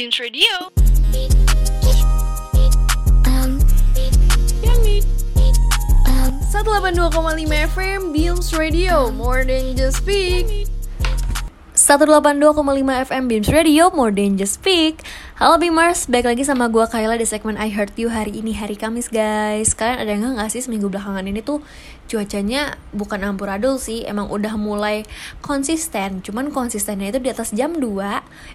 Beams Radio. Um, 182,5 FM Beams Radio More than just speak 182,5 FM Beams Radio, More Than Just Speak Halo Beamers, balik lagi sama gue Kayla di segmen I Heart You hari ini hari Kamis guys. Kalian ada nggak nggak sih seminggu belakangan ini tuh cuacanya bukan amburadul sih Emang udah mulai konsisten. Cuman konsistennya itu di atas jam 2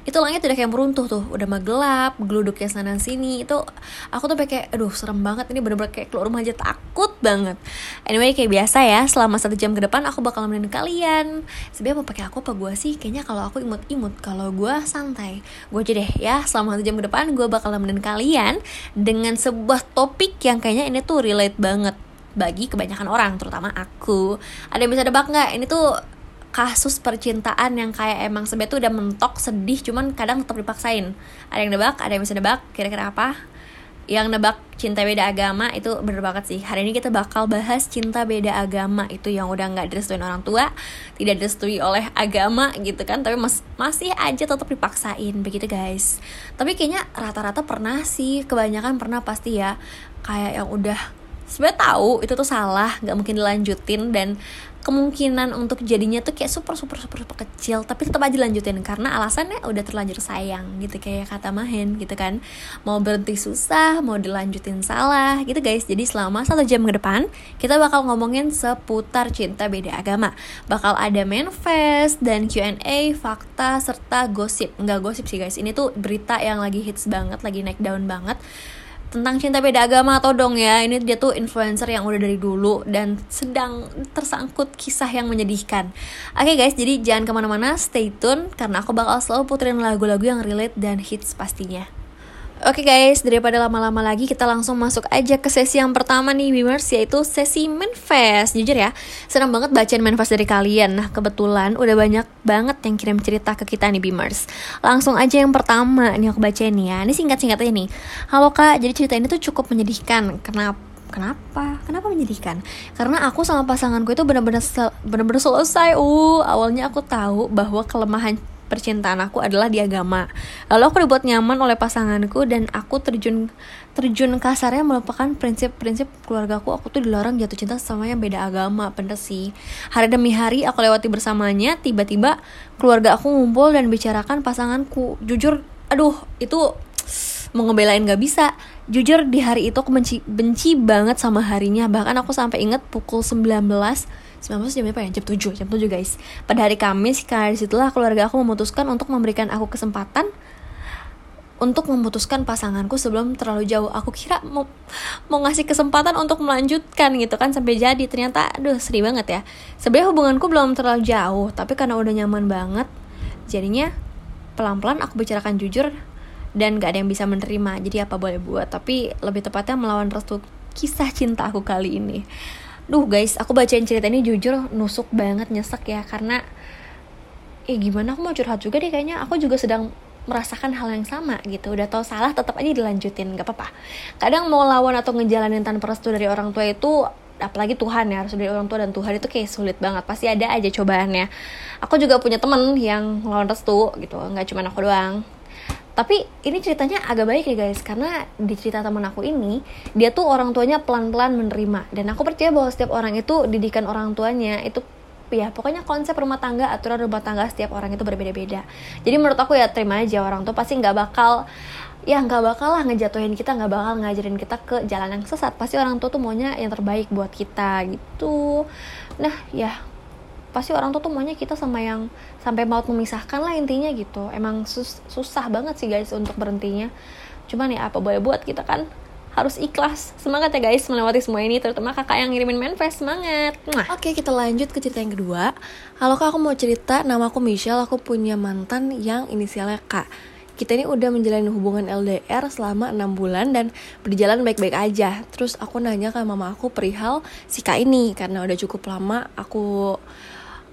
Itu langit udah kayak meruntuh tuh. Udah mah gelap, geluduknya sana sini Itu aku tuh kayak aduh serem banget. Ini bener-bener kayak keluar rumah aja. Takut banget. Anyway kayak biasa ya Selama satu jam ke depan aku bakal nemenin kalian. Sebenernya mau pakai aku apa gue sih? Kayaknya kalau aku imut-imut. Kalau gue santai. Gue aja deh ya Selama satu jam ke depan Gue bakal nemenin kalian Dengan sebuah topik yang kayaknya ini tuh relate banget Bagi kebanyakan orang Terutama aku. Ada yang bisa debak nggak? Ini tuh kasus percintaan yang kayak emang sebenarnya tuh udah mentok sedih cuman kadang tetap dipaksain. Ada yang nebak ada yang bisa nebak kira-kira apa yang nebak cinta beda agama itu bener banget sih. Hari ini kita bakal bahas cinta beda agama itu yang udah nggak direstuin orang tua tidak direstui oleh agama gitu kan tapi mas masih aja tetap dipaksain begitu guys. Tapi kayaknya rata-rata pernah sih kebanyakan pernah pasti ya. Kayak yang udah sebenarnya tahu itu tuh salah nggak mungkin dilanjutin dan kemungkinan untuk jadinya tuh kayak super super super super kecil tapi tetap aja lanjutin karena alasannya udah terlanjur sayang gitu. Kayak kata Mahen gitu kan. Mau berhenti susah mau dilanjutin salah gitu guys. Jadi selama satu jam ke depan kita bakal ngomongin seputar cinta beda agama. Bakal ada manifest dan Q&A fakta serta gosip. Nggak gosip sih guys. Ini tuh berita yang lagi hits banget lagi naik daun banget tentang cinta beda agama atau dong ya. Ini dia tuh influencer yang udah dari dulu dan sedang tersangkut kisah yang menyedihkan. Oke okay guys jadi jangan ke mana-mana stay tune karena aku bakal selalu puterin lagu-lagu yang relate dan hits pastinya Oke guys, daripada lama-lama lagi kita langsung masuk aja ke sesi yang pertama nih Beamers Yaitu sesi manifest Jujur ya, senang banget bacain manifest dari kalian Nah kebetulan udah banyak banget yang kirim cerita ke kita nih Beamers Langsung aja yang pertama nih aku bacain ya Ini singkat-singkat aja nih Halo kak, jadi cerita ini tuh cukup menyedihkan Kenapa? Kenapa? Kenapa menyedihkan? Karena aku sama pasanganku itu benar-benar benar-benar selesai. Uh, awalnya aku tahu bahwa kelemahan percintaan aku adalah di agama. Lalu aku dibuat nyaman oleh pasanganku dan aku terjun terjun kasarnya melupakan prinsip-prinsip keluargaku. Aku tuh dilarang jatuh cinta sama yang beda agama, bener sih. Hari demi hari aku lewati bersamanya, tiba-tiba keluarga aku ngumpul dan bicarakan pasanganku. Jujur, aduh, itu mau ngebelain gak bisa jujur di hari itu aku benci benci banget sama harinya bahkan aku sampai inget pukul 19 19 jam berapa ya? Jam 7, jam 7 guys. Pada hari Kamis, karena di situlah keluarga aku memutuskan untuk memberikan aku kesempatan Untuk memutuskan pasanganku sebelum terlalu jauh. Aku kira mau, mau ngasih kesempatan untuk melanjutkan gitu kan Sampai jadi, ternyata aduh sedih banget ya. Sebenarnya hubunganku belum terlalu jauh Tapi karena udah nyaman banget Jadinya pelan-pelan aku bicarakan jujur dan gak ada yang bisa menerima. Jadi apa boleh buat? Tapi lebih tepatnya melawan restu kisah cinta aku kali ini duh guys aku bacain cerita ini jujur nusuk banget nyesek ya karena eh gimana aku mau curhat juga deh kayaknya aku juga sedang merasakan hal yang sama gitu. Udah tau salah tetap aja dilanjutin gak apa-apa. Kadang mau lawan atau ngejalanin tanpa restu dari orang tua itu apalagi Tuhan ya harus dari orang tua dan Tuhan itu kayak sulit banget pasti ada aja cobaannya. Aku juga punya temen yang lawan restu gitu nggak cuma aku doang tapi ini ceritanya agak baik nih guys. Karena di cerita teman aku ini dia tuh orang tuanya pelan-pelan menerima. Dan aku percaya bahwa setiap orang itu didikan orang tuanya itu ya pokoknya konsep rumah tangga aturan rumah tangga setiap orang itu berbeda-beda. Jadi menurut aku ya terima aja orang tuh pasti nggak bakal ya nggak bakal lah ngejatuhin kita nggak bakal ngajarin kita ke jalan yang sesat. Pasti orang tua tuh maunya yang terbaik buat kita gitu. Nah ya pasti orang tua tuh maunya kita sama yang sampai maut memisahkan lah intinya gitu. Emang sus susah banget sih guys untuk berhentinya. Cuman ya apa boleh buat kita kan harus ikhlas. Semangat ya guys melewati semua ini terutama kakak yang ngirimin manifest semangat. Oke kita lanjut ke cerita yang kedua. Halo kak aku mau cerita Nama aku Michelle. Aku punya mantan yang inisialnya K. Kita ini udah menjalani hubungan LDR selama 6 bulan dan berjalan baik-baik aja. Terus aku nanya ke mama aku perihal si Kak ini. Karena udah cukup lama aku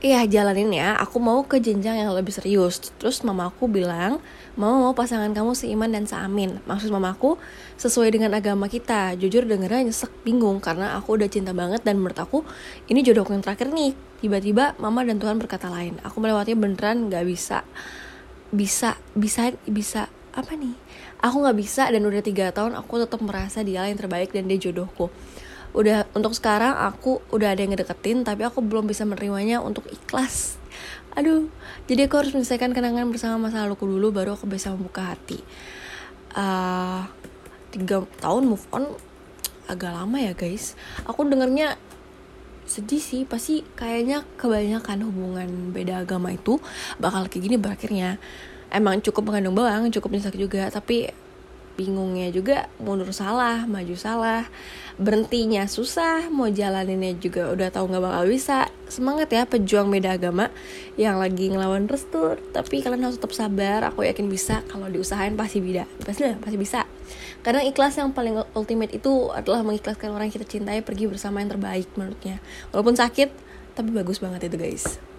Iya jalanin ya, aku mau ke jenjang yang lebih serius. Terus mama aku bilang, mau mau pasangan kamu seiman dan seamin. Maksud mama aku, sesuai dengan agama kita. Jujur dengernya nyesek, bingung. Karena aku udah cinta banget dan menurut aku Ini jodohku yang terakhir nih. Tiba-tiba mama dan Tuhan berkata lain. Aku melewati beneran gak bisa. Bisa, bisa, bisa apa nih? Aku nggak bisa dan udah tiga tahun aku tetap merasa dia yang terbaik dan dia jodohku udah untuk sekarang aku udah ada yang ngedeketin tapi aku belum bisa menerimanya untuk ikhlas. Aduh jadi aku harus menyelesaikan kenangan bersama masa laluku dulu baru aku bisa membuka hati. Uh, tiga tahun move on agak lama ya guys. Aku dengernya sedih sih pasti kayaknya kebanyakan hubungan beda agama itu bakal kayak gini berakhirnya. Emang cukup mengandung bawang cukup nyesek juga tapi bingungnya juga mundur salah maju salah berhentinya susah mau jalaninnya juga udah tahu nggak bakal bisa. Semangat ya pejuang beda agama yang lagi ngelawan restu tapi kalian harus tetap sabar. Aku yakin bisa kalau diusahain pasti beda pasti pasti bisa. Karena ikhlas yang paling ultimate itu adalah mengikhlaskan orang yang kita cintai pergi bersama yang terbaik menurutnya. Walaupun sakit tapi bagus banget itu guys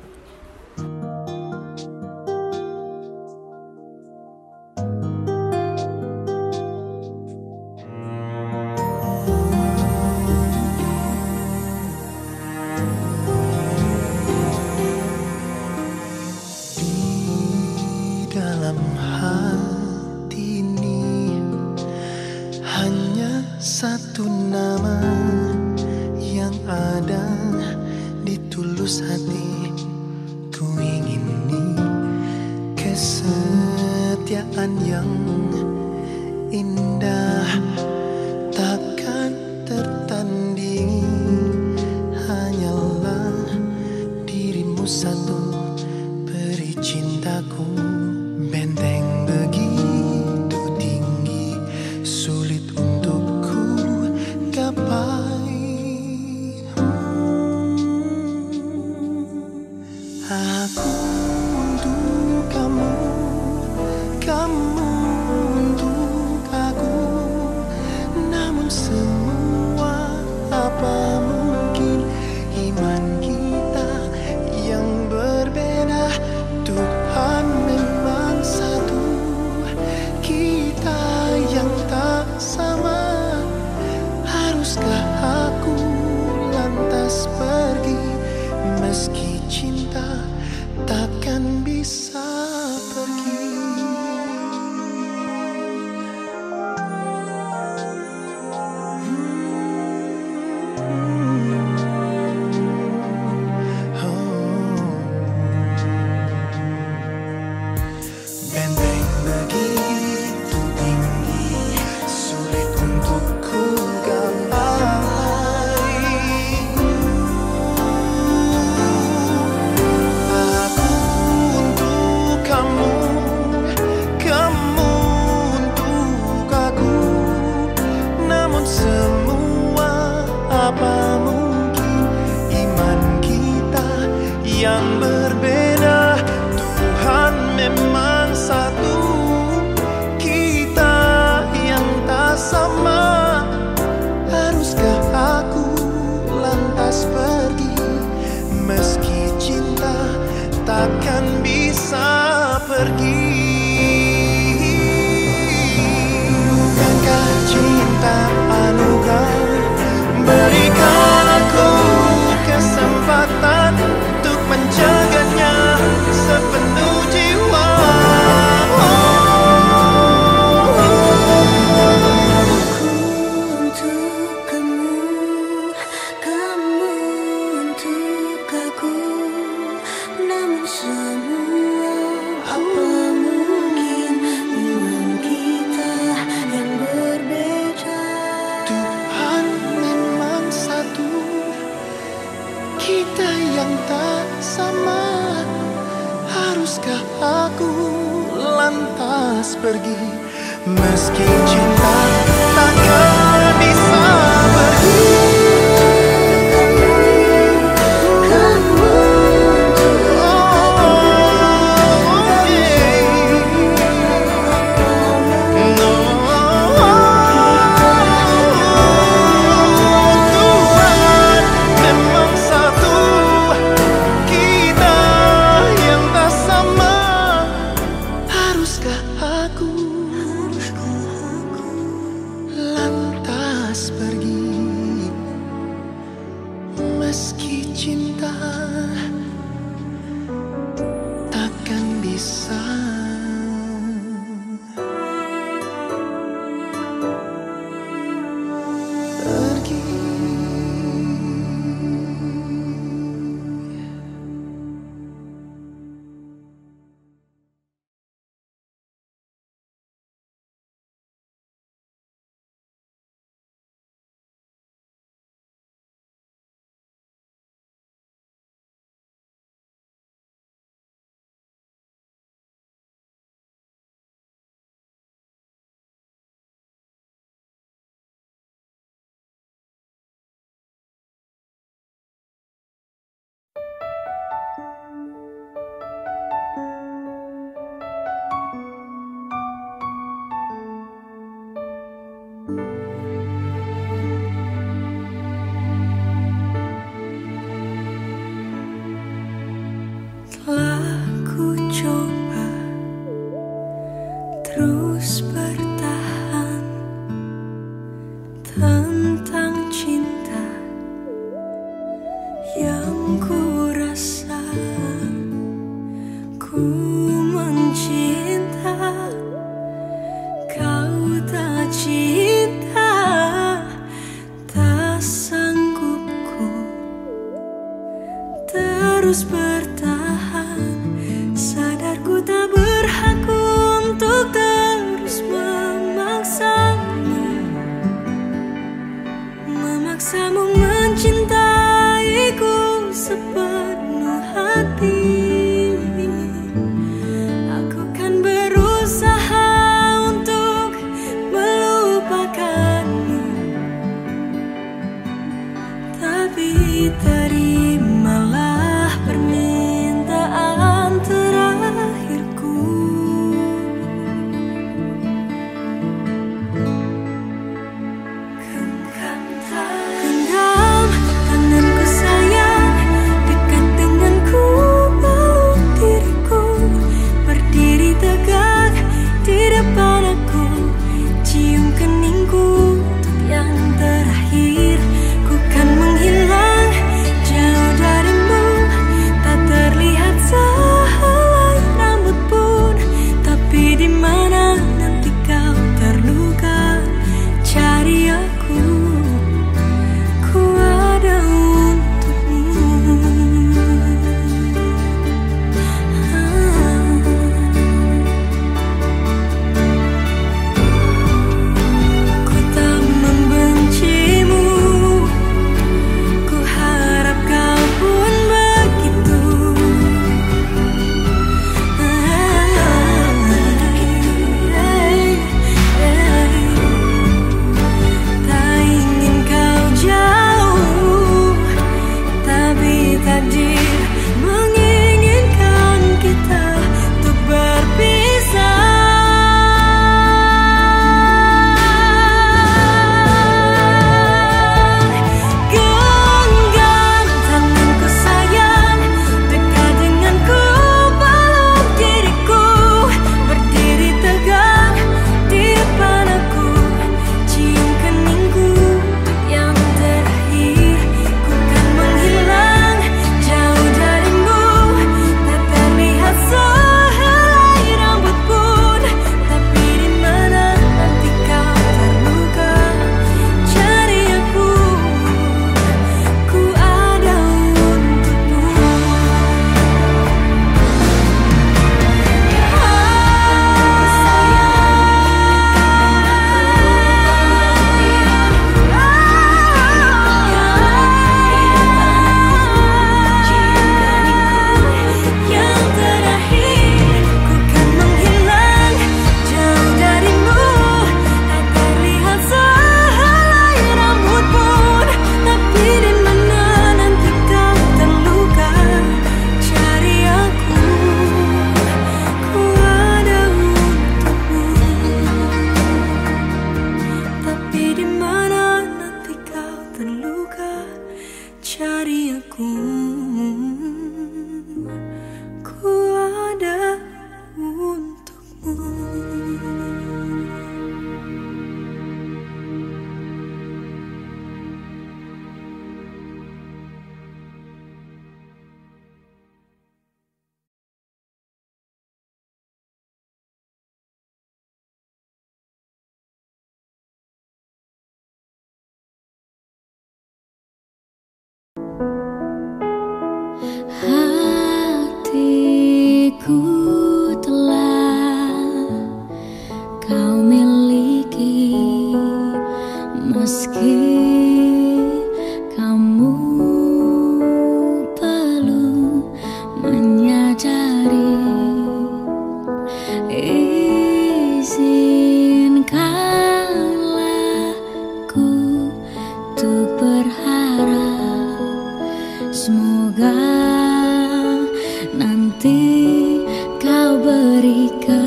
kau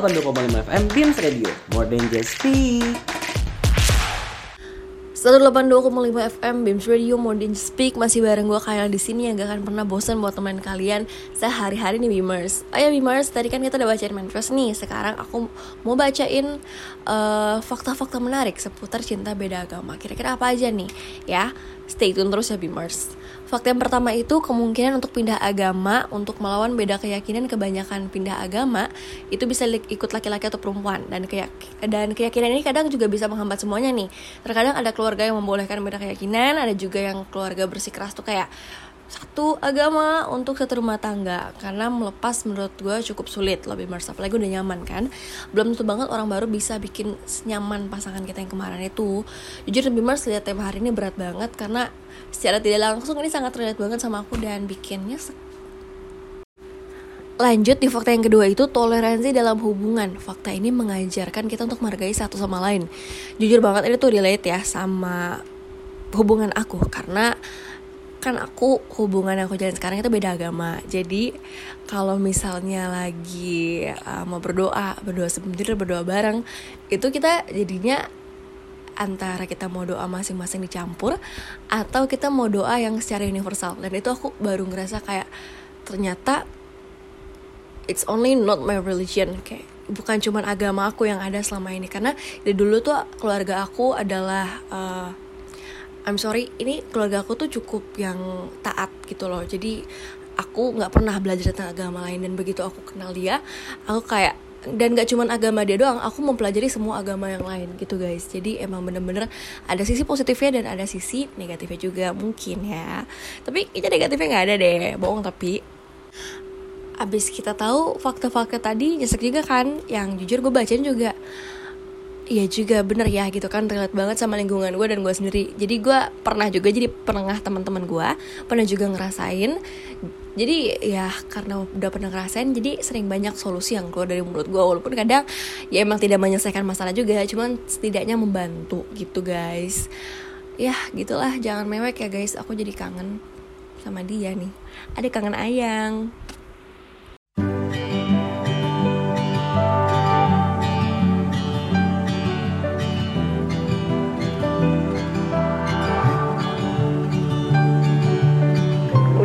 182,5 FM Beams Radio. More than just speak. 182,5 FM Beams Radio Modern Speak masih bareng gue Kayla di sini yang gak akan pernah bosan buat teman kalian sehari-hari nih Beamers. Oh ya Beamers, tadi kan kita udah bacain manifest nih. Sekarang aku mau bacain eh, fakta-fakta menarik seputar cinta beda agama. Kira-kira apa aja nih? Ya, stay tune terus ya Beamers. Fakta yang pertama itu kemungkinan untuk pindah agama untuk melawan beda keyakinan kebanyakan pindah agama itu bisa ikut laki-laki atau perempuan dan keyak dan keyakinan ini kadang juga bisa menghambat semuanya nih. Terkadang ada keluarga yang membolehkan beda keyakinan, ada juga yang keluarga bersikeras tuh kayak satu agama untuk satu rumah tangga. Karena melepas menurut gue cukup sulit lebih merasa apalagi udah nyaman kan? Belum tentu banget orang baru bisa bikin nyaman pasangan kita yang kemarin itu. Jujur lebih mers lihat tema hari ini berat banget. Karena secara tidak langsung ini sangat relate banget sama aku dan bikinnya Lanjut di fakta yang kedua itu toleransi dalam hubungan. Fakta ini mengajarkan kita untuk menghargai satu sama lain. Jujur banget ini tuh relate ya sama hubungan aku. Karena kan aku hubungan aku jalan sekarang itu beda agama. Jadi kalau misalnya lagi uh, mau berdoa, berdoa sebentar, berdoa bareng, itu kita jadinya antara kita mau doa masing-masing dicampur atau kita mau doa yang secara universal. Dan itu aku baru ngerasa kayak ternyata it's only not my religion kayak bukan cuman agama aku yang ada selama ini karena dari dulu tuh keluarga aku adalah uh, I'm sorry ini keluarga aku tuh cukup yang taat gitu loh. Jadi aku nggak pernah belajar tentang agama lain dan begitu aku kenal dia aku kayak dan gak cuman agama dia doang aku mempelajari semua agama yang lain gitu guys. Jadi emang bener-bener ada sisi positifnya dan ada sisi negatifnya juga mungkin ya. Tapi kayaknya negatifnya nggak ada deh bohong tapi. Abis kita tahu fakta-fakta tadi nyesek juga kan? Yang jujur gue bacain juga Iya juga bener ya gitu kan. Relate banget sama lingkungan gue dan gue sendiri. Jadi gue pernah juga jadi penengah teman-teman gue Pernah juga ngerasain. Jadi ya karena udah pernah ngerasain Jadi sering banyak solusi yang keluar dari mulut gue Walaupun kadang ya emang tidak menyelesaikan masalah juga Cuman setidaknya membantu gitu guys. Ya gitulah. Jangan mewek ya guys. Aku jadi kangen sama dia nih. Ada kangen ayang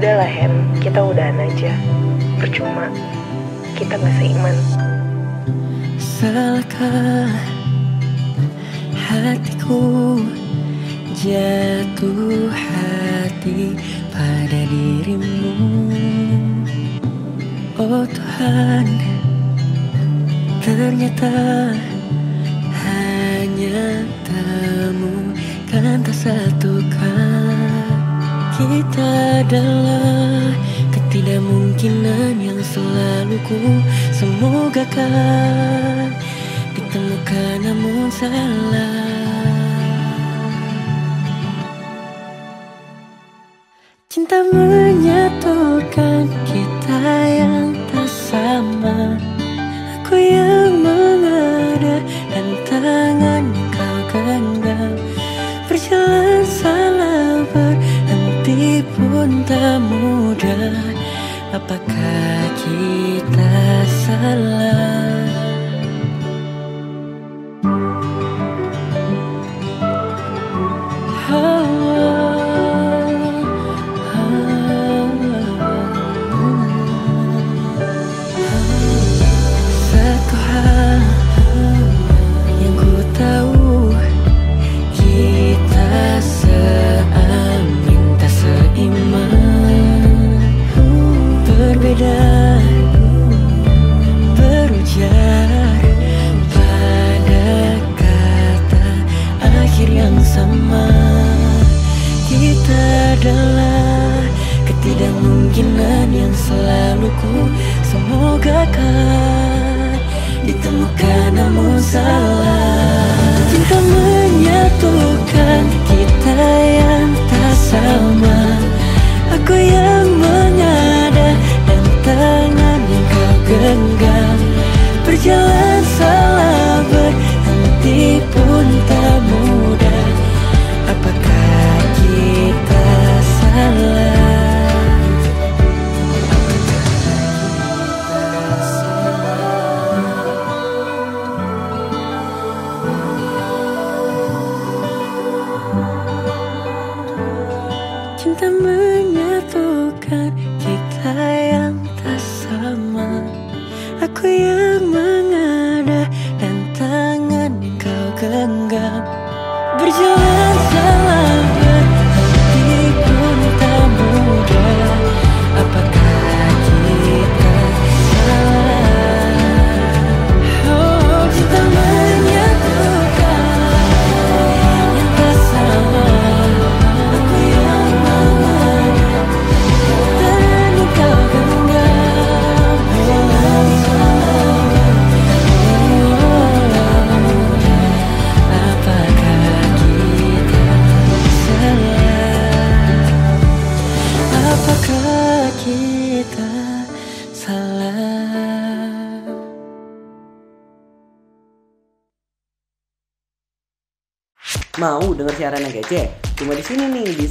Udahlah Hen, kita udahan aja. Percuma, kita gak seiman. Salahkah hatiku jatuh hati pada dirimu Oh Tuhan ternyata hanya temukan tak satukan kita adalah ketidakmungkinan yang selalu ku semoga kan ditemukan namun salah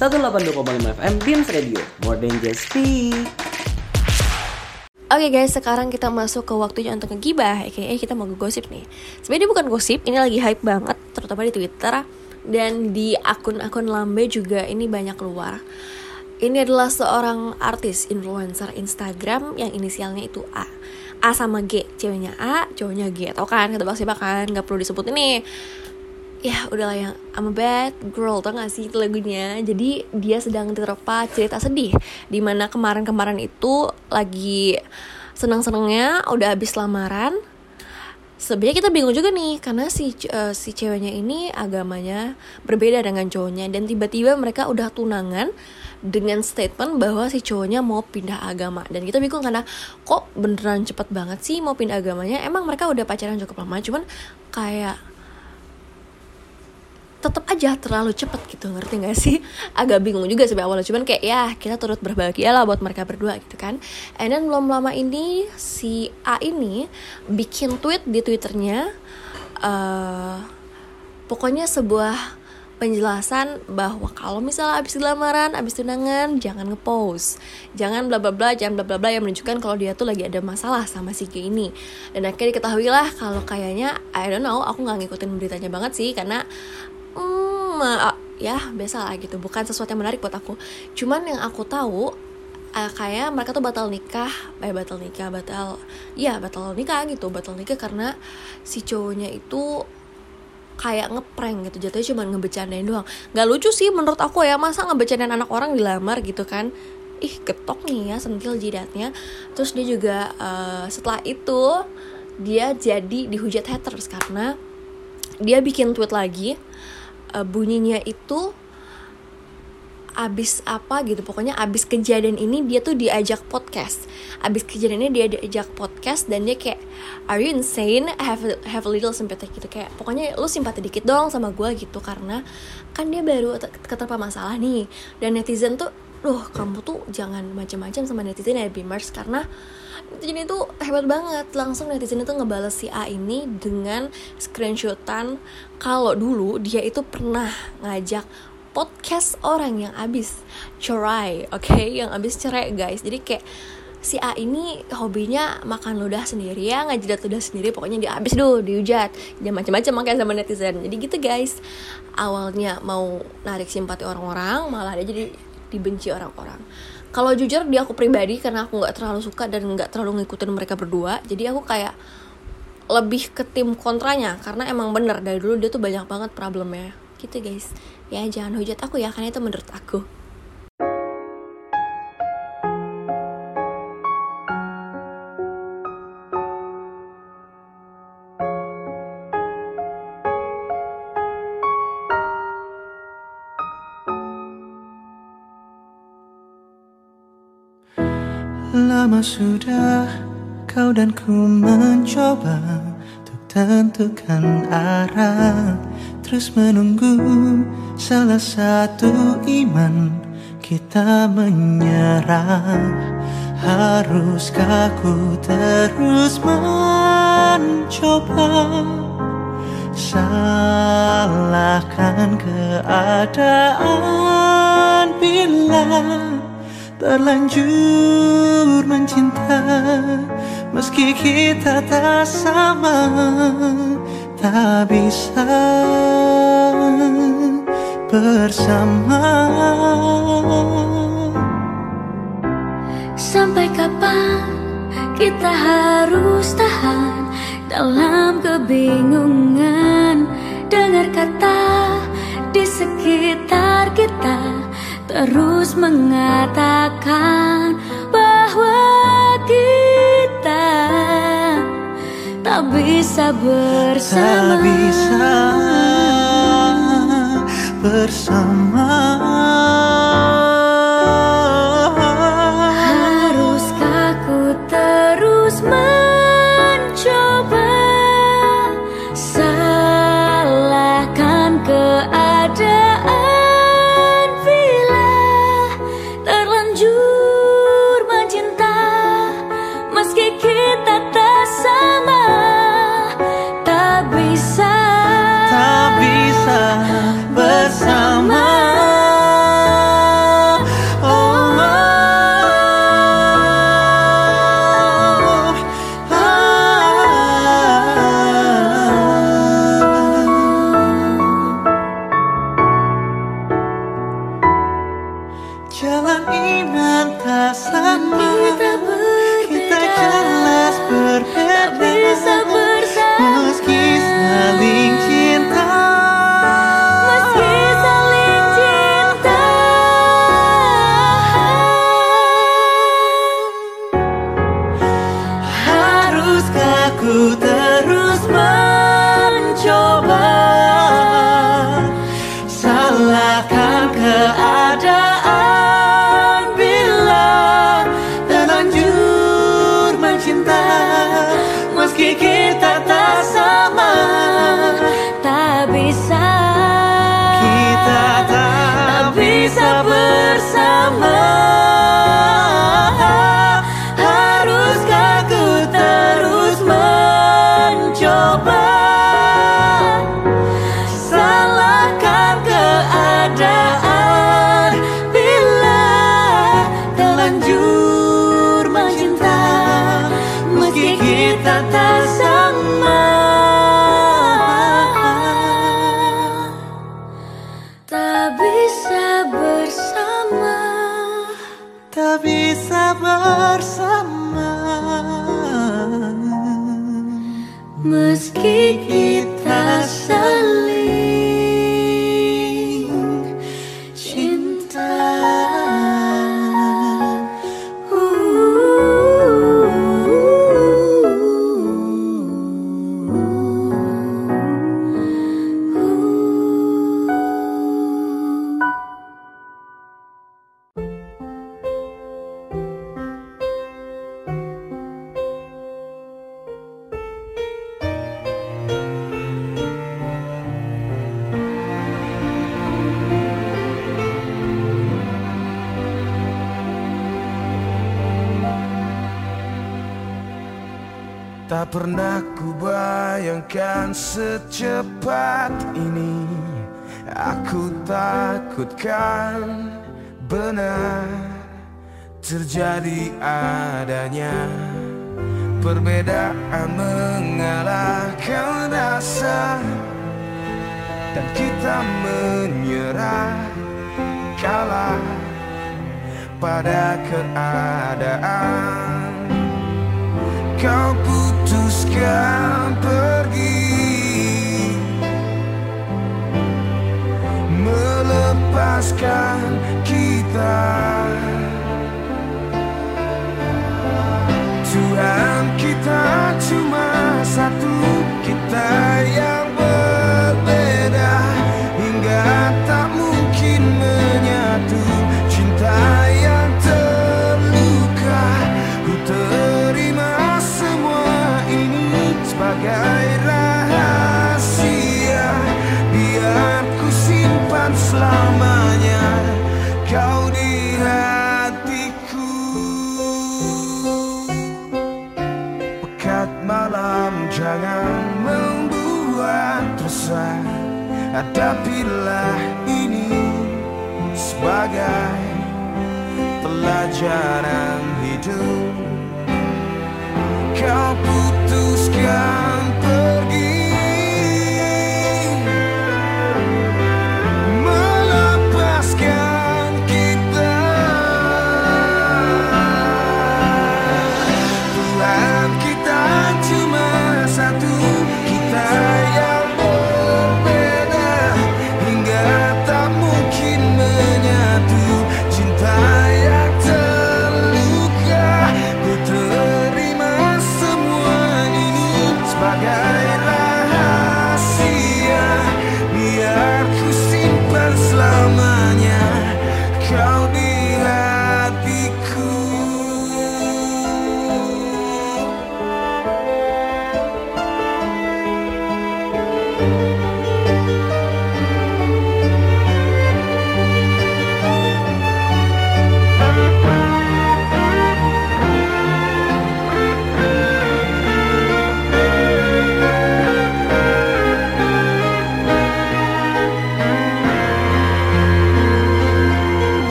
182,5 FM Beams Radio. More than just speak. Oke guys, sekarang kita masuk ke waktunya untuk ngegibah, aka kita mau ngegosip nih. Sebenarnya bukan gosip, ini lagi hype banget, terutama di Twitter dan di akun-akun lambe juga ini banyak keluar. Ini adalah seorang artis influencer Instagram yang inisialnya itu A. A sama G, ceweknya A, cowoknya G. Tau kan, ketebak siapa kan, gak perlu disebut ini. Ya udahlah yang I'm a bad girl tau gak sih lagunya? Jadi dia sedang diterpa cerita sedih Di mana kemarin-kemarin itu lagi senang-senangnya udah habis lamaran. Sebenarnya kita bingung juga nih karena si eh, si ceweknya ini agamanya berbeda dengan cowoknya dan tiba-tiba mereka udah tunangan dengan statement bahwa si cowoknya mau pindah agama. Dan kita bingung karena kok beneran cepet banget sih mau pindah agamanya? Emang mereka udah pacaran cukup lama cuman kayak tetap aja terlalu cepet gitu ngerti gak sih? Agak bingung juga sih awalnya cuman kayak ya kita turut berbahagia lah buat mereka berdua gitu kan. And then belum lama ini si A ini bikin tweet di twitternya eh pokoknya sebuah penjelasan bahwa kalau misalnya abis lamaran, abis tunangan, jangan ngepost, jangan bla bla bla, jangan bla bla bla yang menunjukkan kalau dia tuh lagi ada masalah sama si G ini. Dan akhirnya diketahui lah kalau kayaknya I don't know, aku nggak ngikutin beritanya banget sih karena hmm, ah, ya biasa lah gitu, bukan sesuatu yang menarik buat aku. Cuman yang aku tahu eh, kayak mereka tuh batal nikah, eh batal nikah, batal, ya batal nikah gitu, batal nikah karena si cowoknya itu kayak ngeprank gitu. Jatuhnya cuma ngebecandain doang. Nggak lucu sih menurut aku ya. Masa ngebecandain anak orang dilamar gitu kan? Ih ketok nih ya sentil jidatnya. Terus dia juga eh, setelah itu dia jadi dihujat haters karena dia bikin tweet lagi eh, bunyinya itu abis apa gitu. Pokoknya abis kejadian ini dia tuh diajak podcast. Abis kejadian ini dia diajak podcast dan dia kayak are you insane? Have a, have a little sympathy. Gitu. Kayak pokoknya lu simpati dikit dong sama gue gitu. Karena kan dia baru te- keterpa masalah nih. Dan netizen tuh Duh, kamu tuh jangan macam-macam sama netizen ya Bimers karena netizen itu hebat banget. Langsung netizen itu ngebales si A ini dengan screenshotan kalau dulu dia itu pernah ngajak podcast orang yang abis cerai, oke, yang abis cerai guys. Jadi kayak si A ini hobinya makan ludah sendiri ya ngajidat ludah sendiri. Pokoknya dia abis dulu dihujat. Dia macam-macam makanya sama netizen. Jadi gitu guys. Awalnya mau narik simpati orang-orang malah dia jadi dibenci orang-orang kalau jujur di aku pribadi karena aku nggak terlalu suka dan nggak terlalu ngikutin mereka berdua jadi aku kayak lebih ke tim kontranya karena emang bener dari dulu dia tuh banyak banget problemnya. Gitu guys. Ya jangan hujat aku ya karena itu menurut aku sudah kau dan ku mencoba Untuk tentukan arah. Terus menunggu salah satu iman Kita menyerah. Haruskah ku terus mencoba? Salahkan keadaan bila terlanjur mencinta Meski kita tak sama Tak bisa bersama. Sampai kapan kita harus tahan dalam kebingungan? Dengar kata di sekitar kita terus mengatakan bahwa kita tak bisa bersama. Tak bisa bersama bisa bersama. Meski kita saling pernah ku bayangkan secepat ini. Aku takutkan benar Terjadi adanya. Perbedaan mengalahkan rasa. Dan kita menyerah Kalah pada keadaan. Kau putuskan pergi. Melepaskan kita. Tuhan kita cuma satu Kita yang selamanya kau di hatiku. Pekat malam jangan membuat resah adapilah ini sebagai pelajaran hidup. Kau putuskan pergi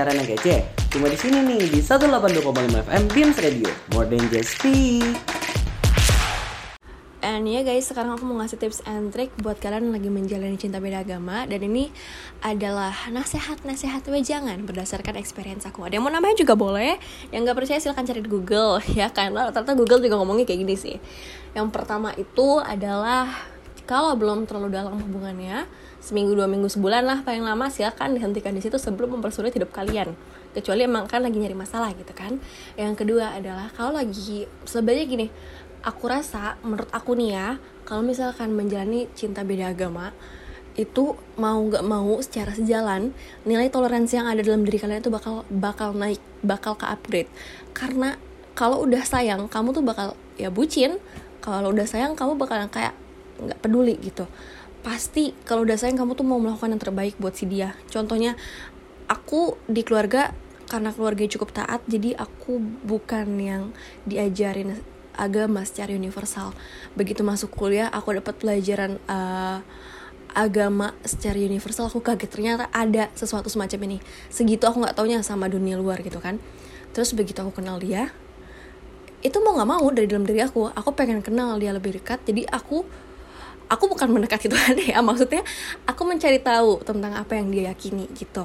siaran yang kece? Cuma di sini nih di 182,5 FM Beams Radio. More than just speak. And ya guys, sekarang aku mau ngasih tips and trick buat kalian yang lagi menjalani cinta beda agama Dan ini adalah nasihat-nasihat wejangan berdasarkan experience aku Ada yang mau nambahin juga boleh Yang gak percaya silahkan cari di Google ya Karena ternyata Google juga ngomongnya kayak gini sih Yang pertama itu adalah kalau belum terlalu dalam hubungannya seminggu dua minggu sebulan lah paling lama silakan dihentikan di situ sebelum mempersulit hidup kalian. Kecuali emang kan lagi nyari masalah gitu kan. Yang kedua adalah kalau lagi sebenarnya gini aku rasa menurut aku nih ya kalau misalkan menjalani cinta beda agama itu mau nggak mau secara sejalan nilai toleransi yang ada dalam diri kalian itu bakal bakal naik bakal ke upgrade karena kalau udah sayang kamu tuh bakal ya bucin. Kalau udah sayang kamu bakalan kayak nggak peduli gitu. Pasti kalau udah sayang kamu tuh mau melakukan yang terbaik buat si dia. Contohnya aku di keluarga karena keluarga cukup taat jadi aku bukan yang diajarin agama secara universal. Begitu masuk kuliah aku dapat pelajaran uh, agama secara universal aku kaget. Ternyata ada sesuatu semacam ini. Segitu aku nggak taunya sama dunia luar gitu kan. Terus begitu aku kenal dia itu mau nggak mau dari dalam diri aku. Aku pengen kenal dia lebih dekat jadi aku aku bukan mendekat itu ya maksudnya aku mencari tahu tentang apa yang dia yakini gitu.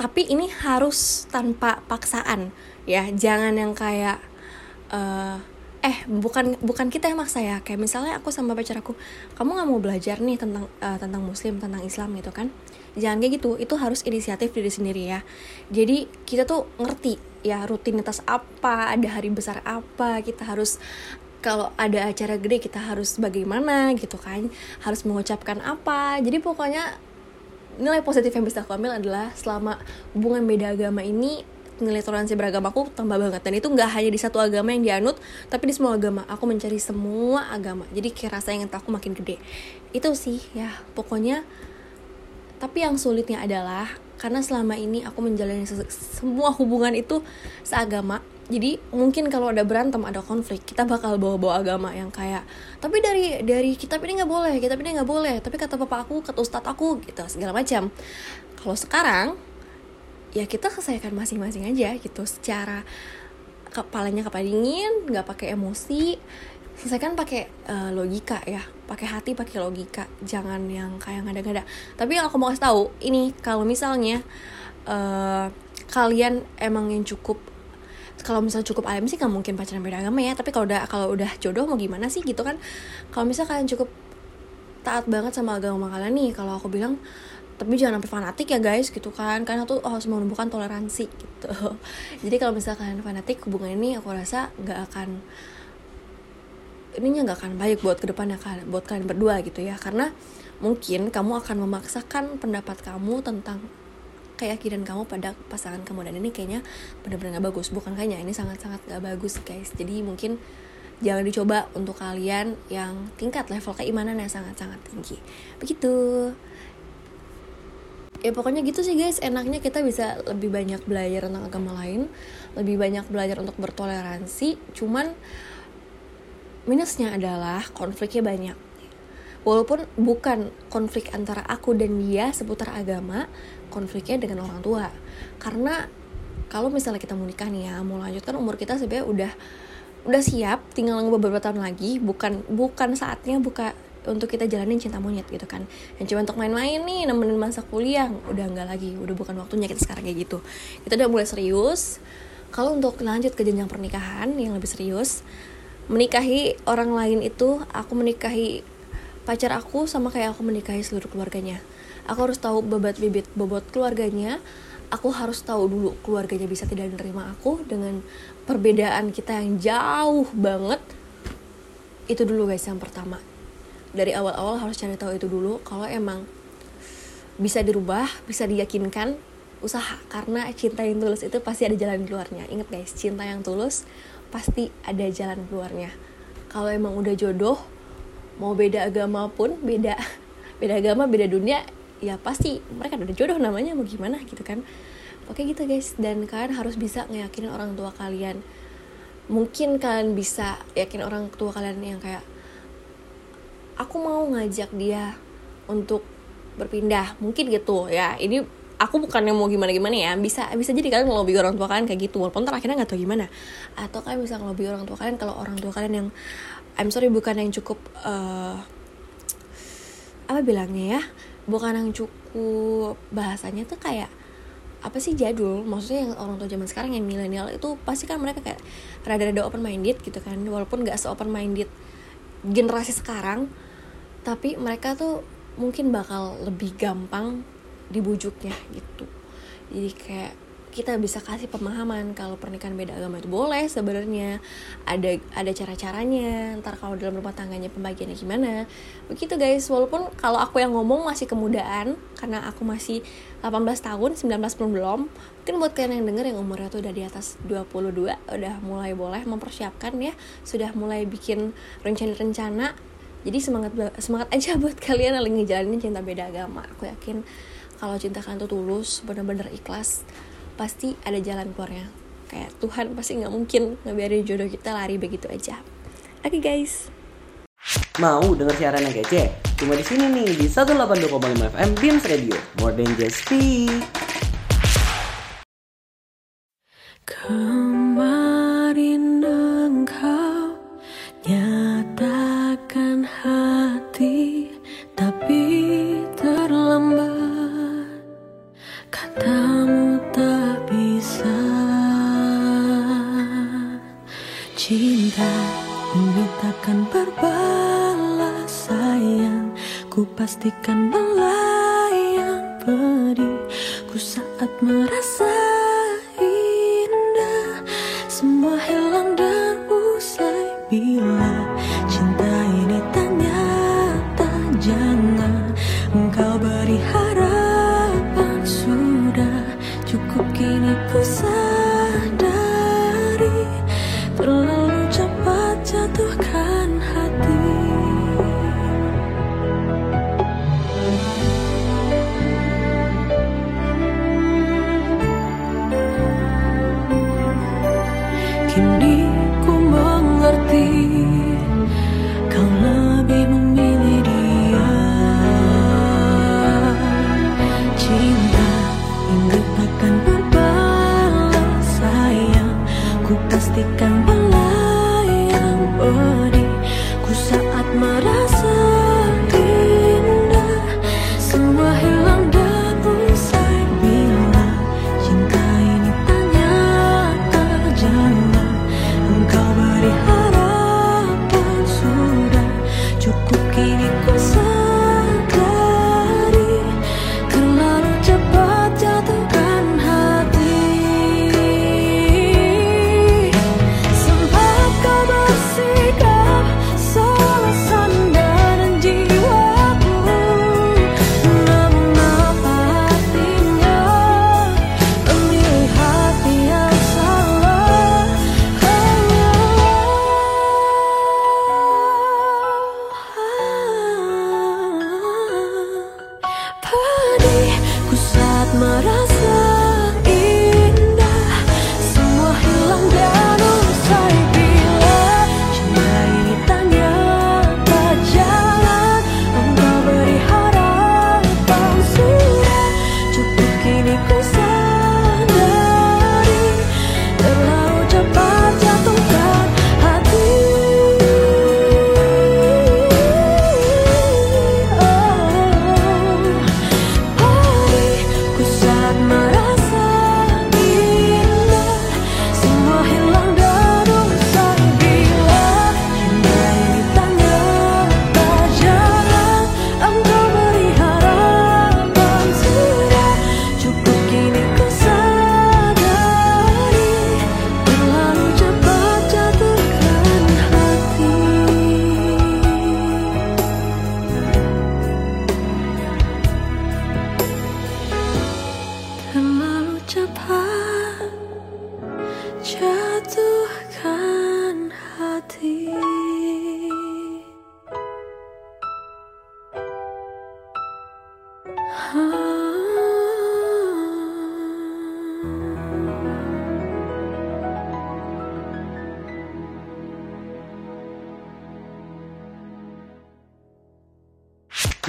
Tapi ini harus tanpa paksaan ya. Jangan yang kayak eh eh bukan bukan kita yang maksa ya. Kayak misalnya aku sama pacar aku kamu nggak mau belajar nih tentang eh, tentang muslim tentang islam gitu kan. Jangan kayak gitu itu harus inisiatif diri sendiri ya. Jadi kita tuh ngerti ya rutinitas apa ada hari besar apa kita harus kalau ada acara gede kita harus bagaimana gitu kan harus mengucapkan apa. Jadi pokoknya nilai positif yang bisa aku ambil adalah selama hubungan beda agama ini nilai toleransi beragamaku tambah banget. Dan itu nggak hanya di satu agama yang dianut tapi di semua agama. Aku mencari semua agama. Jadi kayak rasa ingin aku makin gede. Itu sih ya. Pokoknya tapi yang sulitnya adalah karena selama ini aku menjalani se- semua hubungan itu seagama jadi mungkin kalau ada berantem ada konflik kita bakal bawa-bawa agama yang kayak tapi dari dari kitab ini nggak boleh kitab ini nggak boleh. Tapi kata papa aku kata ustadz aku gitu segala macam. Kalau sekarang ya kita selesaikan masing-masing aja gitu. Secara kepalanya kepala dingin nggak pakai emosi. Selesaikan pakai eh, logika ya pakai hati pakai logika. Jangan yang kayak ngada-ngada. Tapi yang aku mau kasih tahu ini kalau misalnya eh, kalian emang yang cukup kalau misalnya cukup alim sih nggak mungkin pacaran beda agama ya. Tapi kalau udah kalau udah jodoh mau gimana sih gitu kan? Kalau misalnya kalian cukup taat banget sama agama kalian nih kalau aku bilang tapi jangan sampai fanatik ya guys gitu kan. Karena tuh harus menumbuhkan toleransi gitu. Jadi kalau misalnya kalian fanatik hubungan ini aku rasa nggak akan ininya nggak akan baik buat ke depannya kalian buat kalian berdua gitu ya. Karena mungkin kamu akan memaksakan pendapat kamu tentang keyakinan kamu pada pasangan kamu. Dan ini kayaknya benar-benar nggak bagus. Bukan kayaknya ini sangat-sangat nggak bagus guys. Jadi mungkin jangan dicoba untuk kalian yang tingkat level keimanan yang sangat-sangat tinggi. Begitu. Ya pokoknya gitu sih guys. Enaknya kita bisa lebih banyak belajar tentang agama lain lebih banyak belajar untuk bertoleransi. Cuman minusnya adalah konfliknya banyak walaupun bukan konflik antara aku dan dia seputar agama konfliknya dengan orang tua. Karena kalau misalnya kita mau nikah nih ya mau lanjutkan umur kita sebenarnya udah udah siap tinggal beberapa tahun lagi. Bukan bukan saatnya buka untuk kita jalanin cinta monyet gitu kan. Yang cuma untuk main-main nih nemenin masa kuliah udah nggak lagi. Udah bukan waktunya kita sekarang kayak gitu. Kita udah mulai serius. Kalau untuk lanjut ke jenjang pernikahan yang lebih serius menikahi orang lain itu aku menikahi pacar aku sama kayak aku menikahi seluruh keluarganya. Aku harus tahu bobot bibit bobot keluarganya. Aku harus tahu dulu keluarganya bisa tidak menerima aku dengan perbedaan kita yang jauh banget. Itu dulu guys yang pertama. Dari awal-awal harus cari tahu itu dulu. Kalau emang bisa dirubah bisa diyakinkan usaha. Karena cinta yang tulus itu pasti ada jalan keluarnya. Inget guys cinta yang tulus pasti ada jalan keluarnya. Kalau emang udah jodoh mau beda agama pun beda beda agama beda dunia ya pasti mereka udah jodoh namanya mau gimana gitu kan. Oke gitu guys dan kalian harus bisa ngeyakinin orang tua kalian. Mungkin kalian bisa yakin orang tua kalian yang kayak aku mau ngajak dia untuk berpindah. Mungkin gitu ya. Ini aku bukan yang mau gimana gimana ya bisa bisa jadi kalian ngelobi orang tua kalian kayak gitu walaupun ntar akhirnya nggak tahu gimana. Atau kalian bisa ngelobi orang tua kalian kalau orang tua kalian yang I'm sorry bukan yang cukup eh, apa bilangnya ya? Bukan yang cukup bahasanya tuh kayak apa sih jadul? Maksudnya yang orang tua zaman sekarang yang milenial itu pasti kan mereka kayak rada-rada open minded gitu kan. Walaupun nggak se open minded generasi sekarang tapi mereka tuh mungkin bakal lebih gampang dibujuknya gitu. Jadi kayak kita bisa kasih pemahaman kalau pernikahan beda agama itu boleh sebenarnya. Ada ada cara caranya ntar kalau dalam rumah tangganya pembagiannya gimana. Begitu guys. Walaupun kalau aku yang ngomong masih kemudaan karena aku masih 18 tahun 19 pun belum. Mungkin buat kalian yang denger yang umurnya tuh udah di atas 22 udah mulai boleh mempersiapkan ya. Sudah mulai bikin rencana-rencana. Jadi semangat semangat aja buat kalian yang lagi ngejalanin cinta beda agama. Aku yakin kalau cinta kalian tuh tulus bener-bener ikhlas pasti ada jalan keluarnya kayak Tuhan pasti nggak mungkin ngebiarin jodoh kita lari begitu aja oke guys Mau denger siaran yang kece? Cuma di sini nih di 182,5 FM Beams Radio. More than just speak. Kemarin Ku pastikan melayang pedih. Ku saat merasa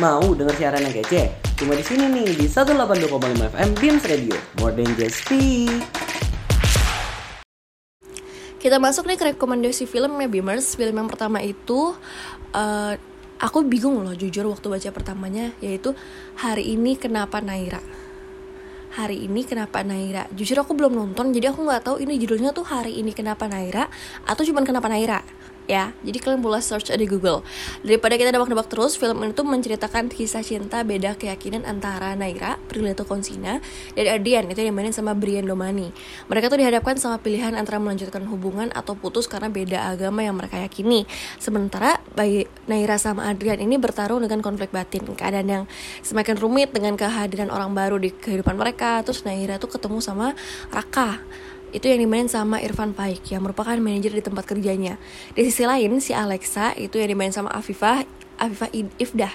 Mau denger siaran yang kece? Cuma di sini nih di 182,5 FM Beams Radio. More than just speak. Kita masuk nih ke rekomendasi film ya Beamers Film yang pertama itu eh, Aku bingung loh jujur waktu baca pertamanya Yaitu Hari ini kenapa Naira Hari ini kenapa Naira Jujur aku belum nonton Jadi aku nggak tahu ini judulnya tuh Hari ini kenapa Naira Atau cuman kenapa Naira ya jadi kalian boleh search di Google. Daripada kita nebak-nebak terus film ini tuh menceritakan kisah cinta beda keyakinan antara Naira Prilly Konsina dan Ardian itu yang mainin sama Brian Domani. Mereka tuh dihadapkan sama pilihan antara melanjutkan hubungan atau putus karena beda agama yang mereka yakini. Sementara bayi Naira sama Adrian ini bertarung dengan konflik batin keadaan yang semakin rumit dengan kehadiran orang baru di kehidupan mereka. Terus Naira tuh ketemu sama Raka itu yang dimainin sama Irfan Paik yang merupakan manajer di tempat kerjanya. Di sisi lain si Alexa itu yang dimainin sama Afifah Afifah Ifdah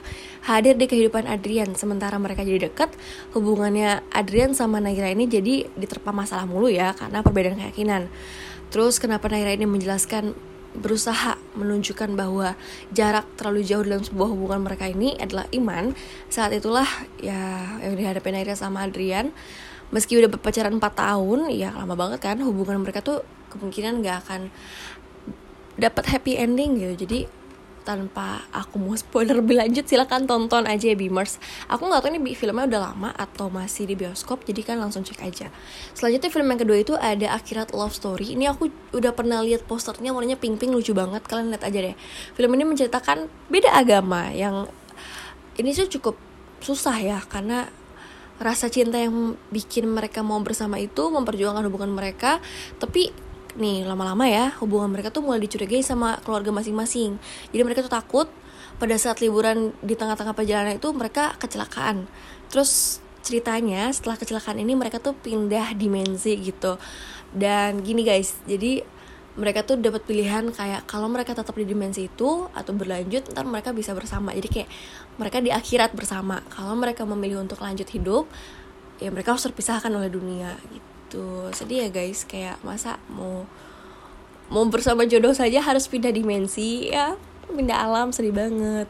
hadir di kehidupan Adrian. Sementara mereka jadi dekat hubungannya Adrian sama Naira ini jadi diterpa masalah mulu ya karena perbedaan keyakinan. Terus kenapa Naira ini menjelaskan berusaha menunjukkan bahwa jarak terlalu jauh dalam sebuah hubungan mereka ini adalah iman. Saat itulah ya yang dihadapi Naira sama Adrian meski udah berpacaran 4 tahun ya lama banget kan hubungan mereka tuh kemungkinan gak akan dapat happy ending gitu. Jadi tanpa aku mau spoiler lebih lanjut silahkan tonton aja ya Beamers aku nggak tahu ini filmnya udah lama atau masih di bioskop jadi kan langsung cek aja. Selanjutnya film yang kedua itu ada Akhirat Love Story. Ini aku udah pernah lihat posternya warnanya pink pink lucu banget kalian lihat aja deh. Film ini menceritakan beda agama yang ini tuh cukup susah ya karena rasa cinta yang bikin mereka mau bersama itu memperjuangkan hubungan mereka. Tapi nih lama-lama ya hubungan mereka tuh mulai dicurigai sama keluarga masing-masing. Jadi mereka tuh takut pada saat liburan di tengah-tengah perjalanan itu mereka kecelakaan. Terus ceritanya setelah kecelakaan ini mereka tuh pindah dimensi gitu. Dan gini guys jadi mereka tuh dapat pilihan kayak kalau mereka tetap di dimensi itu atau berlanjut ntar mereka bisa bersama. Jadi kayak mereka di akhirat bersama. Kalau mereka memilih untuk lanjut hidup ya mereka harus terpisahkan oleh dunia gitu. Sedih ya guys. Kayak masa mau mau bersama jodoh saja harus pindah dimensi. Ya pindah alam sedih banget.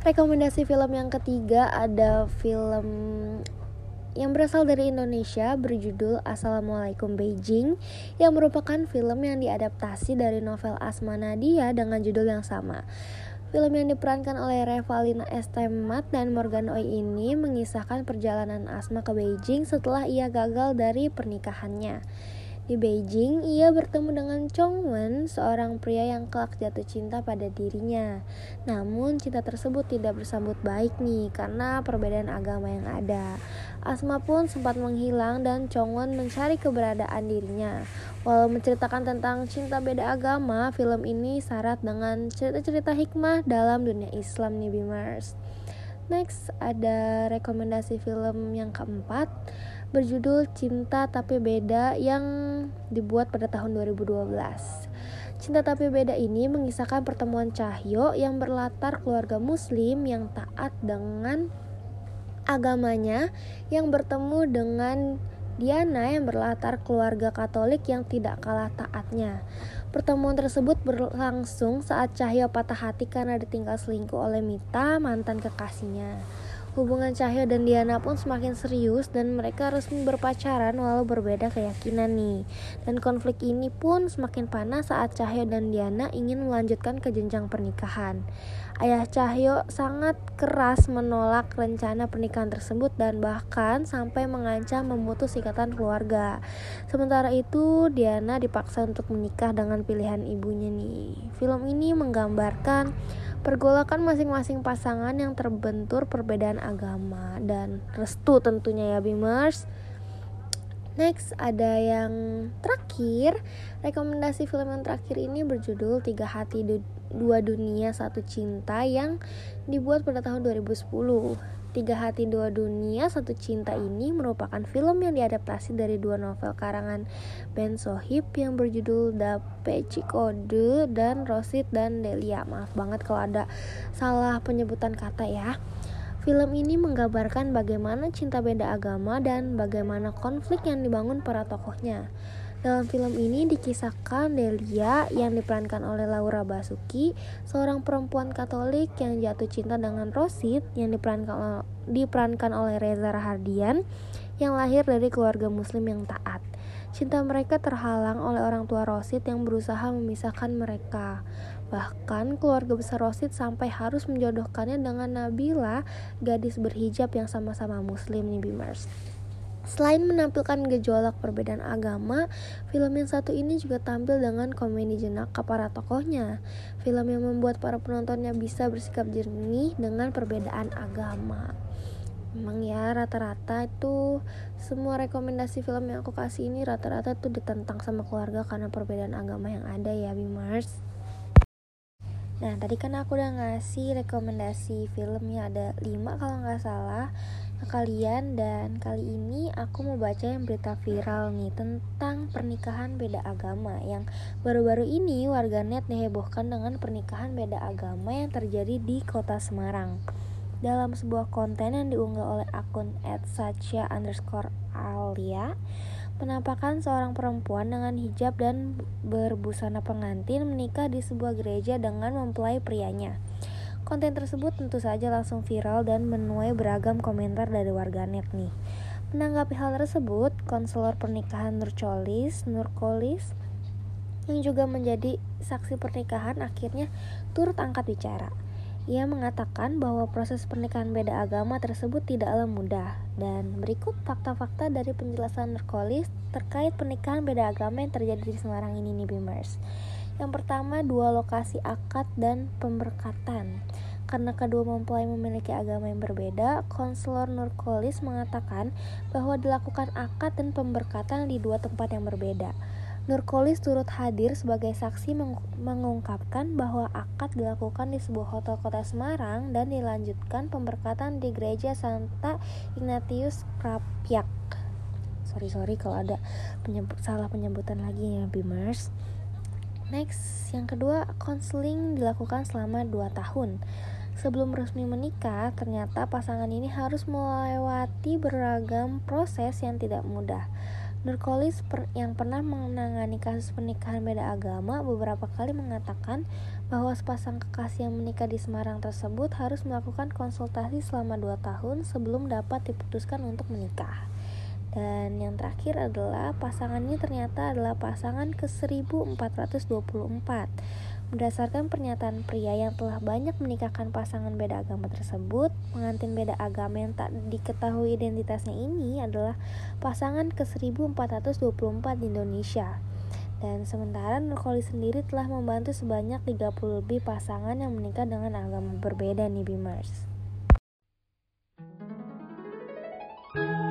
Rekomendasi film yang ketiga ada film yang berasal dari Indonesia berjudul Assalamualaikum Beijing yang merupakan film yang diadaptasi dari novel Asma Nadia dengan judul yang sama. Film yang diperankan oleh Revalina S. Temat dan Morgan Oey ini mengisahkan perjalanan Asma ke Beijing setelah ia gagal dari pernikahannya. Di Beijing, ia bertemu dengan Chong Wen, seorang pria yang kelak jatuh cinta pada dirinya. Namun, cinta tersebut tidak bersambut baik nih karena perbedaan agama yang ada. Asma pun sempat menghilang dan Chong Wen mencari keberadaan dirinya. Walau menceritakan tentang cinta beda agama, film ini syarat dengan cerita-cerita hikmah dalam dunia Islam nih Bimers. Next ada rekomendasi film yang keempat berjudul Cinta Tapi Beda yang dibuat pada tahun 2012. Cinta Tapi Beda ini mengisahkan pertemuan Cahyo yang berlatar keluarga muslim yang taat dengan agamanya yang bertemu dengan Diana yang berlatar keluarga Katolik yang tidak kalah taatnya. Pertemuan tersebut berlangsung saat Cahyo patah hati karena ditinggal selingkuh oleh Mita, mantan kekasihnya. Hubungan Cahyo dan Diana pun semakin serius dan mereka resmi berpacaran walau berbeda keyakinan nih. Dan konflik ini pun semakin panas saat Cahyo dan Diana ingin melanjutkan ke jenjang pernikahan. Ayah Cahyo sangat keras menolak rencana pernikahan tersebut dan bahkan sampai mengancam memutus ikatan keluarga. Sementara itu, Diana dipaksa untuk menikah dengan pilihan ibunya nih. Film ini menggambarkan pergolakan masing-masing pasangan yang terbentur perbedaan agama dan restu tentunya ya Bimers. Next ada yang terakhir Rekomendasi film yang terakhir ini berjudul Tiga Hati Dua Dunia Satu Cinta Yang dibuat pada tahun 2010 Tiga Hati Dua Dunia Satu Cinta ini merupakan film yang diadaptasi dari dua novel karangan Ben Sohib yang berjudul The Peci Code dan Rosid dan Delia. Maaf banget kalau ada salah penyebutan kata ya. Film ini menggambarkan bagaimana cinta beda agama dan bagaimana konflik yang dibangun para tokohnya. Dalam film ini dikisahkan Delia yang diperankan oleh Laura Basuki, seorang perempuan Katolik yang jatuh cinta dengan Rosid yang diperankan diperankan oleh Reza Rahardian yang lahir dari keluarga muslim yang taat. Cinta mereka terhalang oleh orang tua Rosid yang berusaha memisahkan mereka. Bahkan keluarga besar Rosid sampai harus menjodohkannya dengan Nabila, gadis berhijab yang sama-sama muslim nih Bimers. Selain menampilkan gejolak perbedaan agama, film yang satu ini juga tampil dengan komedi jenaka para tokohnya. Film yang membuat para penontonnya bisa bersikap jernih dengan perbedaan agama. Memang ya rata-rata itu semua rekomendasi film yang aku kasih ini rata-rata tuh ditentang sama keluarga karena perbedaan agama yang ada ya Bimars. Nah tadi kan aku udah ngasih rekomendasi filmnya ada 5 kalau nggak salah kalian dan kali ini aku mau baca yang berita viral nih tentang pernikahan beda agama yang baru-baru ini warganet dihebohkan dengan pernikahan beda agama yang terjadi di kota Semarang. Dalam sebuah konten yang diunggah oleh akun @sacha underscore alia Penampakan seorang perempuan dengan hijab dan berbusana pengantin menikah di sebuah gereja dengan mempelai prianya. Konten tersebut tentu saja langsung viral dan menuai beragam komentar dari warganet nih. Menanggapi hal tersebut, konselor pernikahan Nurcolis, Nurkolis, yang juga menjadi saksi pernikahan akhirnya turut angkat bicara. Ia mengatakan bahwa proses pernikahan beda agama tersebut tidaklah mudah dan berikut fakta-fakta dari penjelasan Nurkolis terkait pernikahan beda agama yang terjadi di Semarang ini nih Bimers. Yang pertama, dua lokasi akad dan pemberkatan. Karena kedua mempelai memiliki agama yang berbeda, konselor Nurkolis mengatakan bahwa dilakukan akad dan pemberkatan di dua tempat yang berbeda. Nurkolis turut hadir sebagai saksi meng mengungkapkan bahwa akad dilakukan di sebuah hotel kota Semarang dan dilanjutkan pemberkatan di gereja Santa Ignatius Krapyak. Sorry sorry kalau ada penyebut, salah penyebutan lagi ya Bimers. Next, yang kedua, konseling dilakukan selama 2 tahun. Sebelum resmi menikah, ternyata pasangan ini harus melewati beragam proses yang tidak mudah. Nurkolis yang pernah menangani kasus pernikahan beda agama beberapa kali mengatakan bahwa sepasang kekasih yang menikah di Semarang tersebut harus melakukan konsultasi selama 2 tahun sebelum dapat diputuskan untuk menikah. Dan yang terakhir adalah pasangan ini ternyata adalah pasangan ke 1424 Berdasarkan pernyataan pria yang telah banyak menikahkan pasangan beda agama tersebut, pengantin beda agama yang tak diketahui identitasnya ini adalah pasangan ke 1424 di Indonesia. Dan sementara Nurkoli sendiri telah membantu sebanyak 30 lebih pasangan yang menikah dengan agama berbeda nih Bimers. Cinta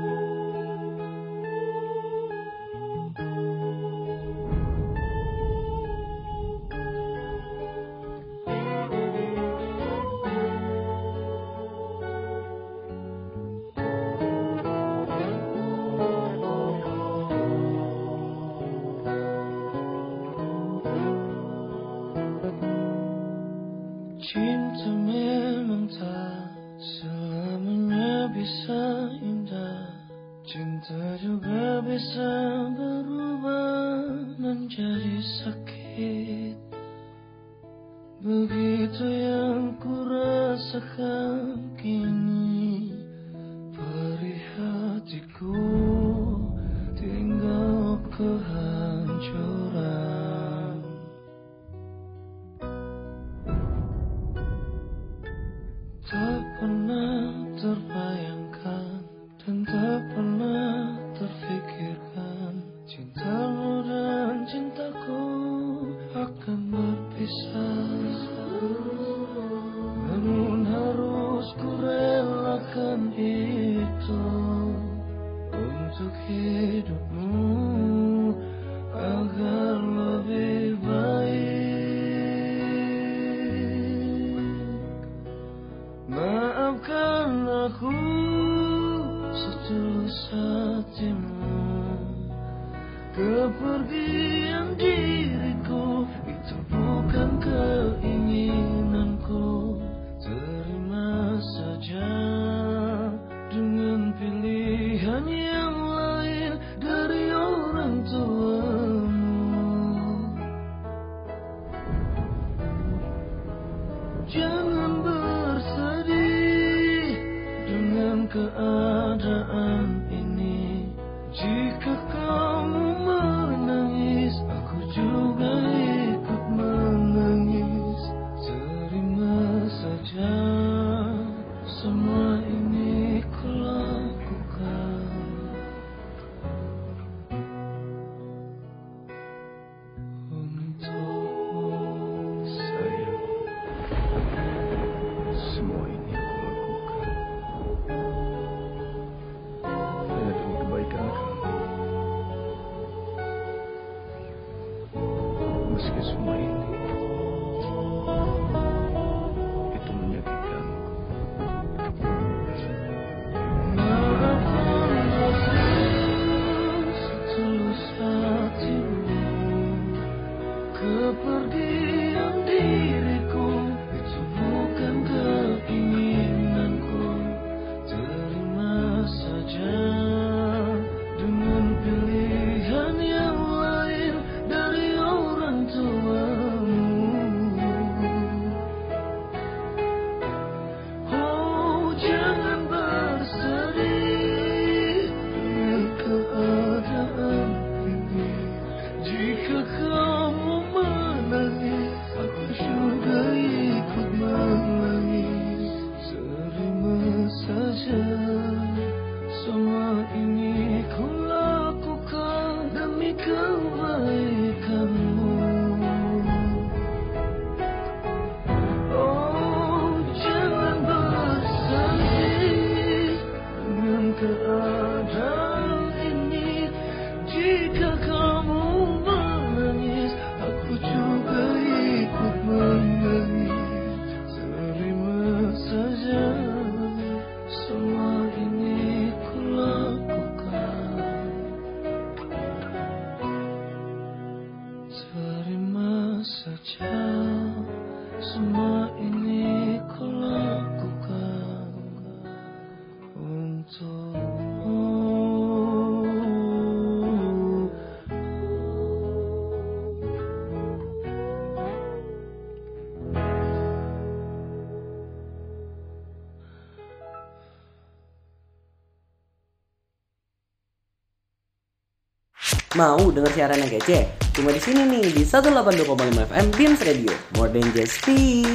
Mau denger siaran yang kece? Cuma di sini nih di 182,5 FM Beams Radio. More than just speak.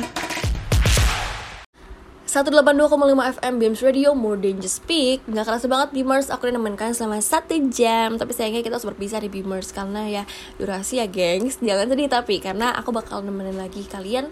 182,5 FM BMS Radio More Than Just Speak Gak kerasa banget Beamers Aku udah nemenin kalian selama 1 jam Tapi sayangnya kita harus berpisah di Beamers Karena ya durasi ya gengs Jangan sedih tapi Karena aku bakal nemenin lagi kalian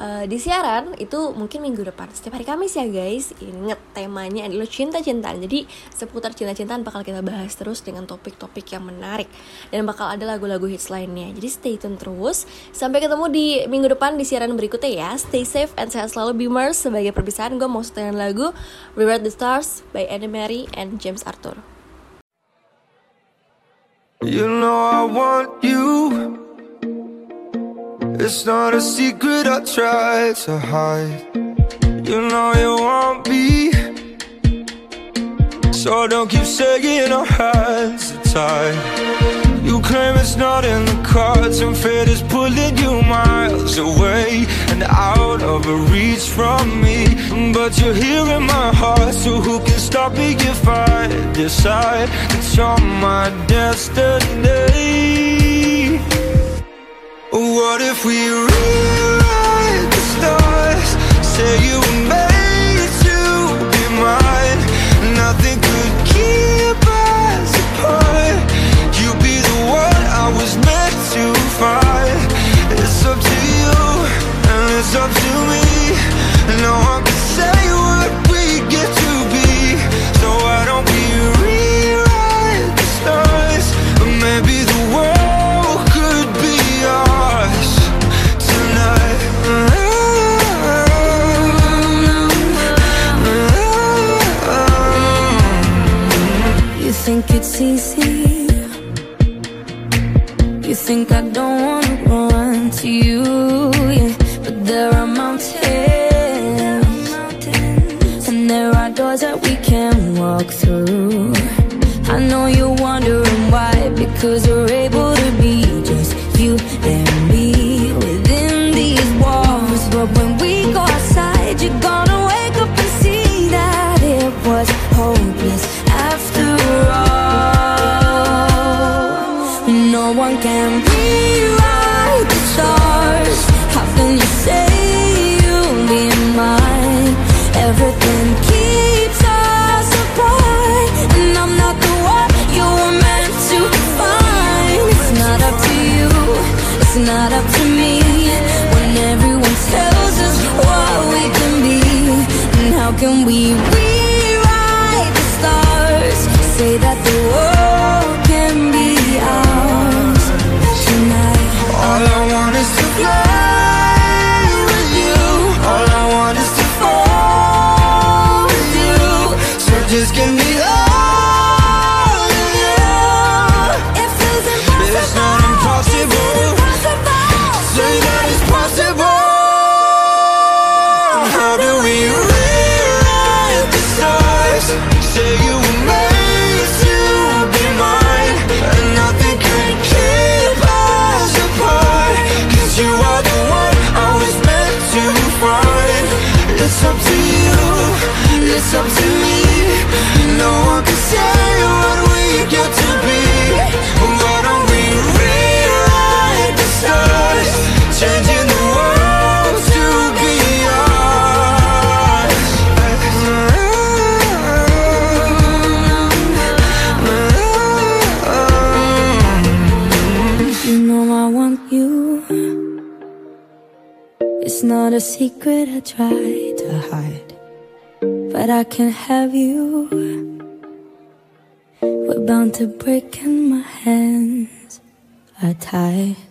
eh, di siaran itu mungkin minggu depan setiap hari Kamis ya guys. Inget temanya adalah cinta-cintaan. Jadi seputar cinta-cintaan bakal kita bahas terus dengan topik-topik yang menarik. Dan bakal ada lagu-lagu hits lainnya. Jadi stay tune terus. Sampai ketemu di minggu depan di siaran berikutnya ya. Stay safe and sehat selalu Beamers. Sebagai perpisahan gue mau setelin lagu Reward the Stars by Anne Mary and James Arthur. You know I want you. It's not a secret I try to hide. You know you want me. So don't keep saying our hands tied. You claim it's not in the cards, and fate is pulling you miles away and out of reach from me. But you're here in my heart, so who can stop me if I decide that you're my destiny? What if we rewrite the stars? Say you were made to be mine. Nothing could keep us apart. You'd be the one I was meant to find. It's up to you and it's up to me. No one it's easy. You think I don't wanna run to you, yeah But there are mountains. And there are doors that we can walk through. secret I try to hide But I can't have you. We're bound to break and my hands are tied.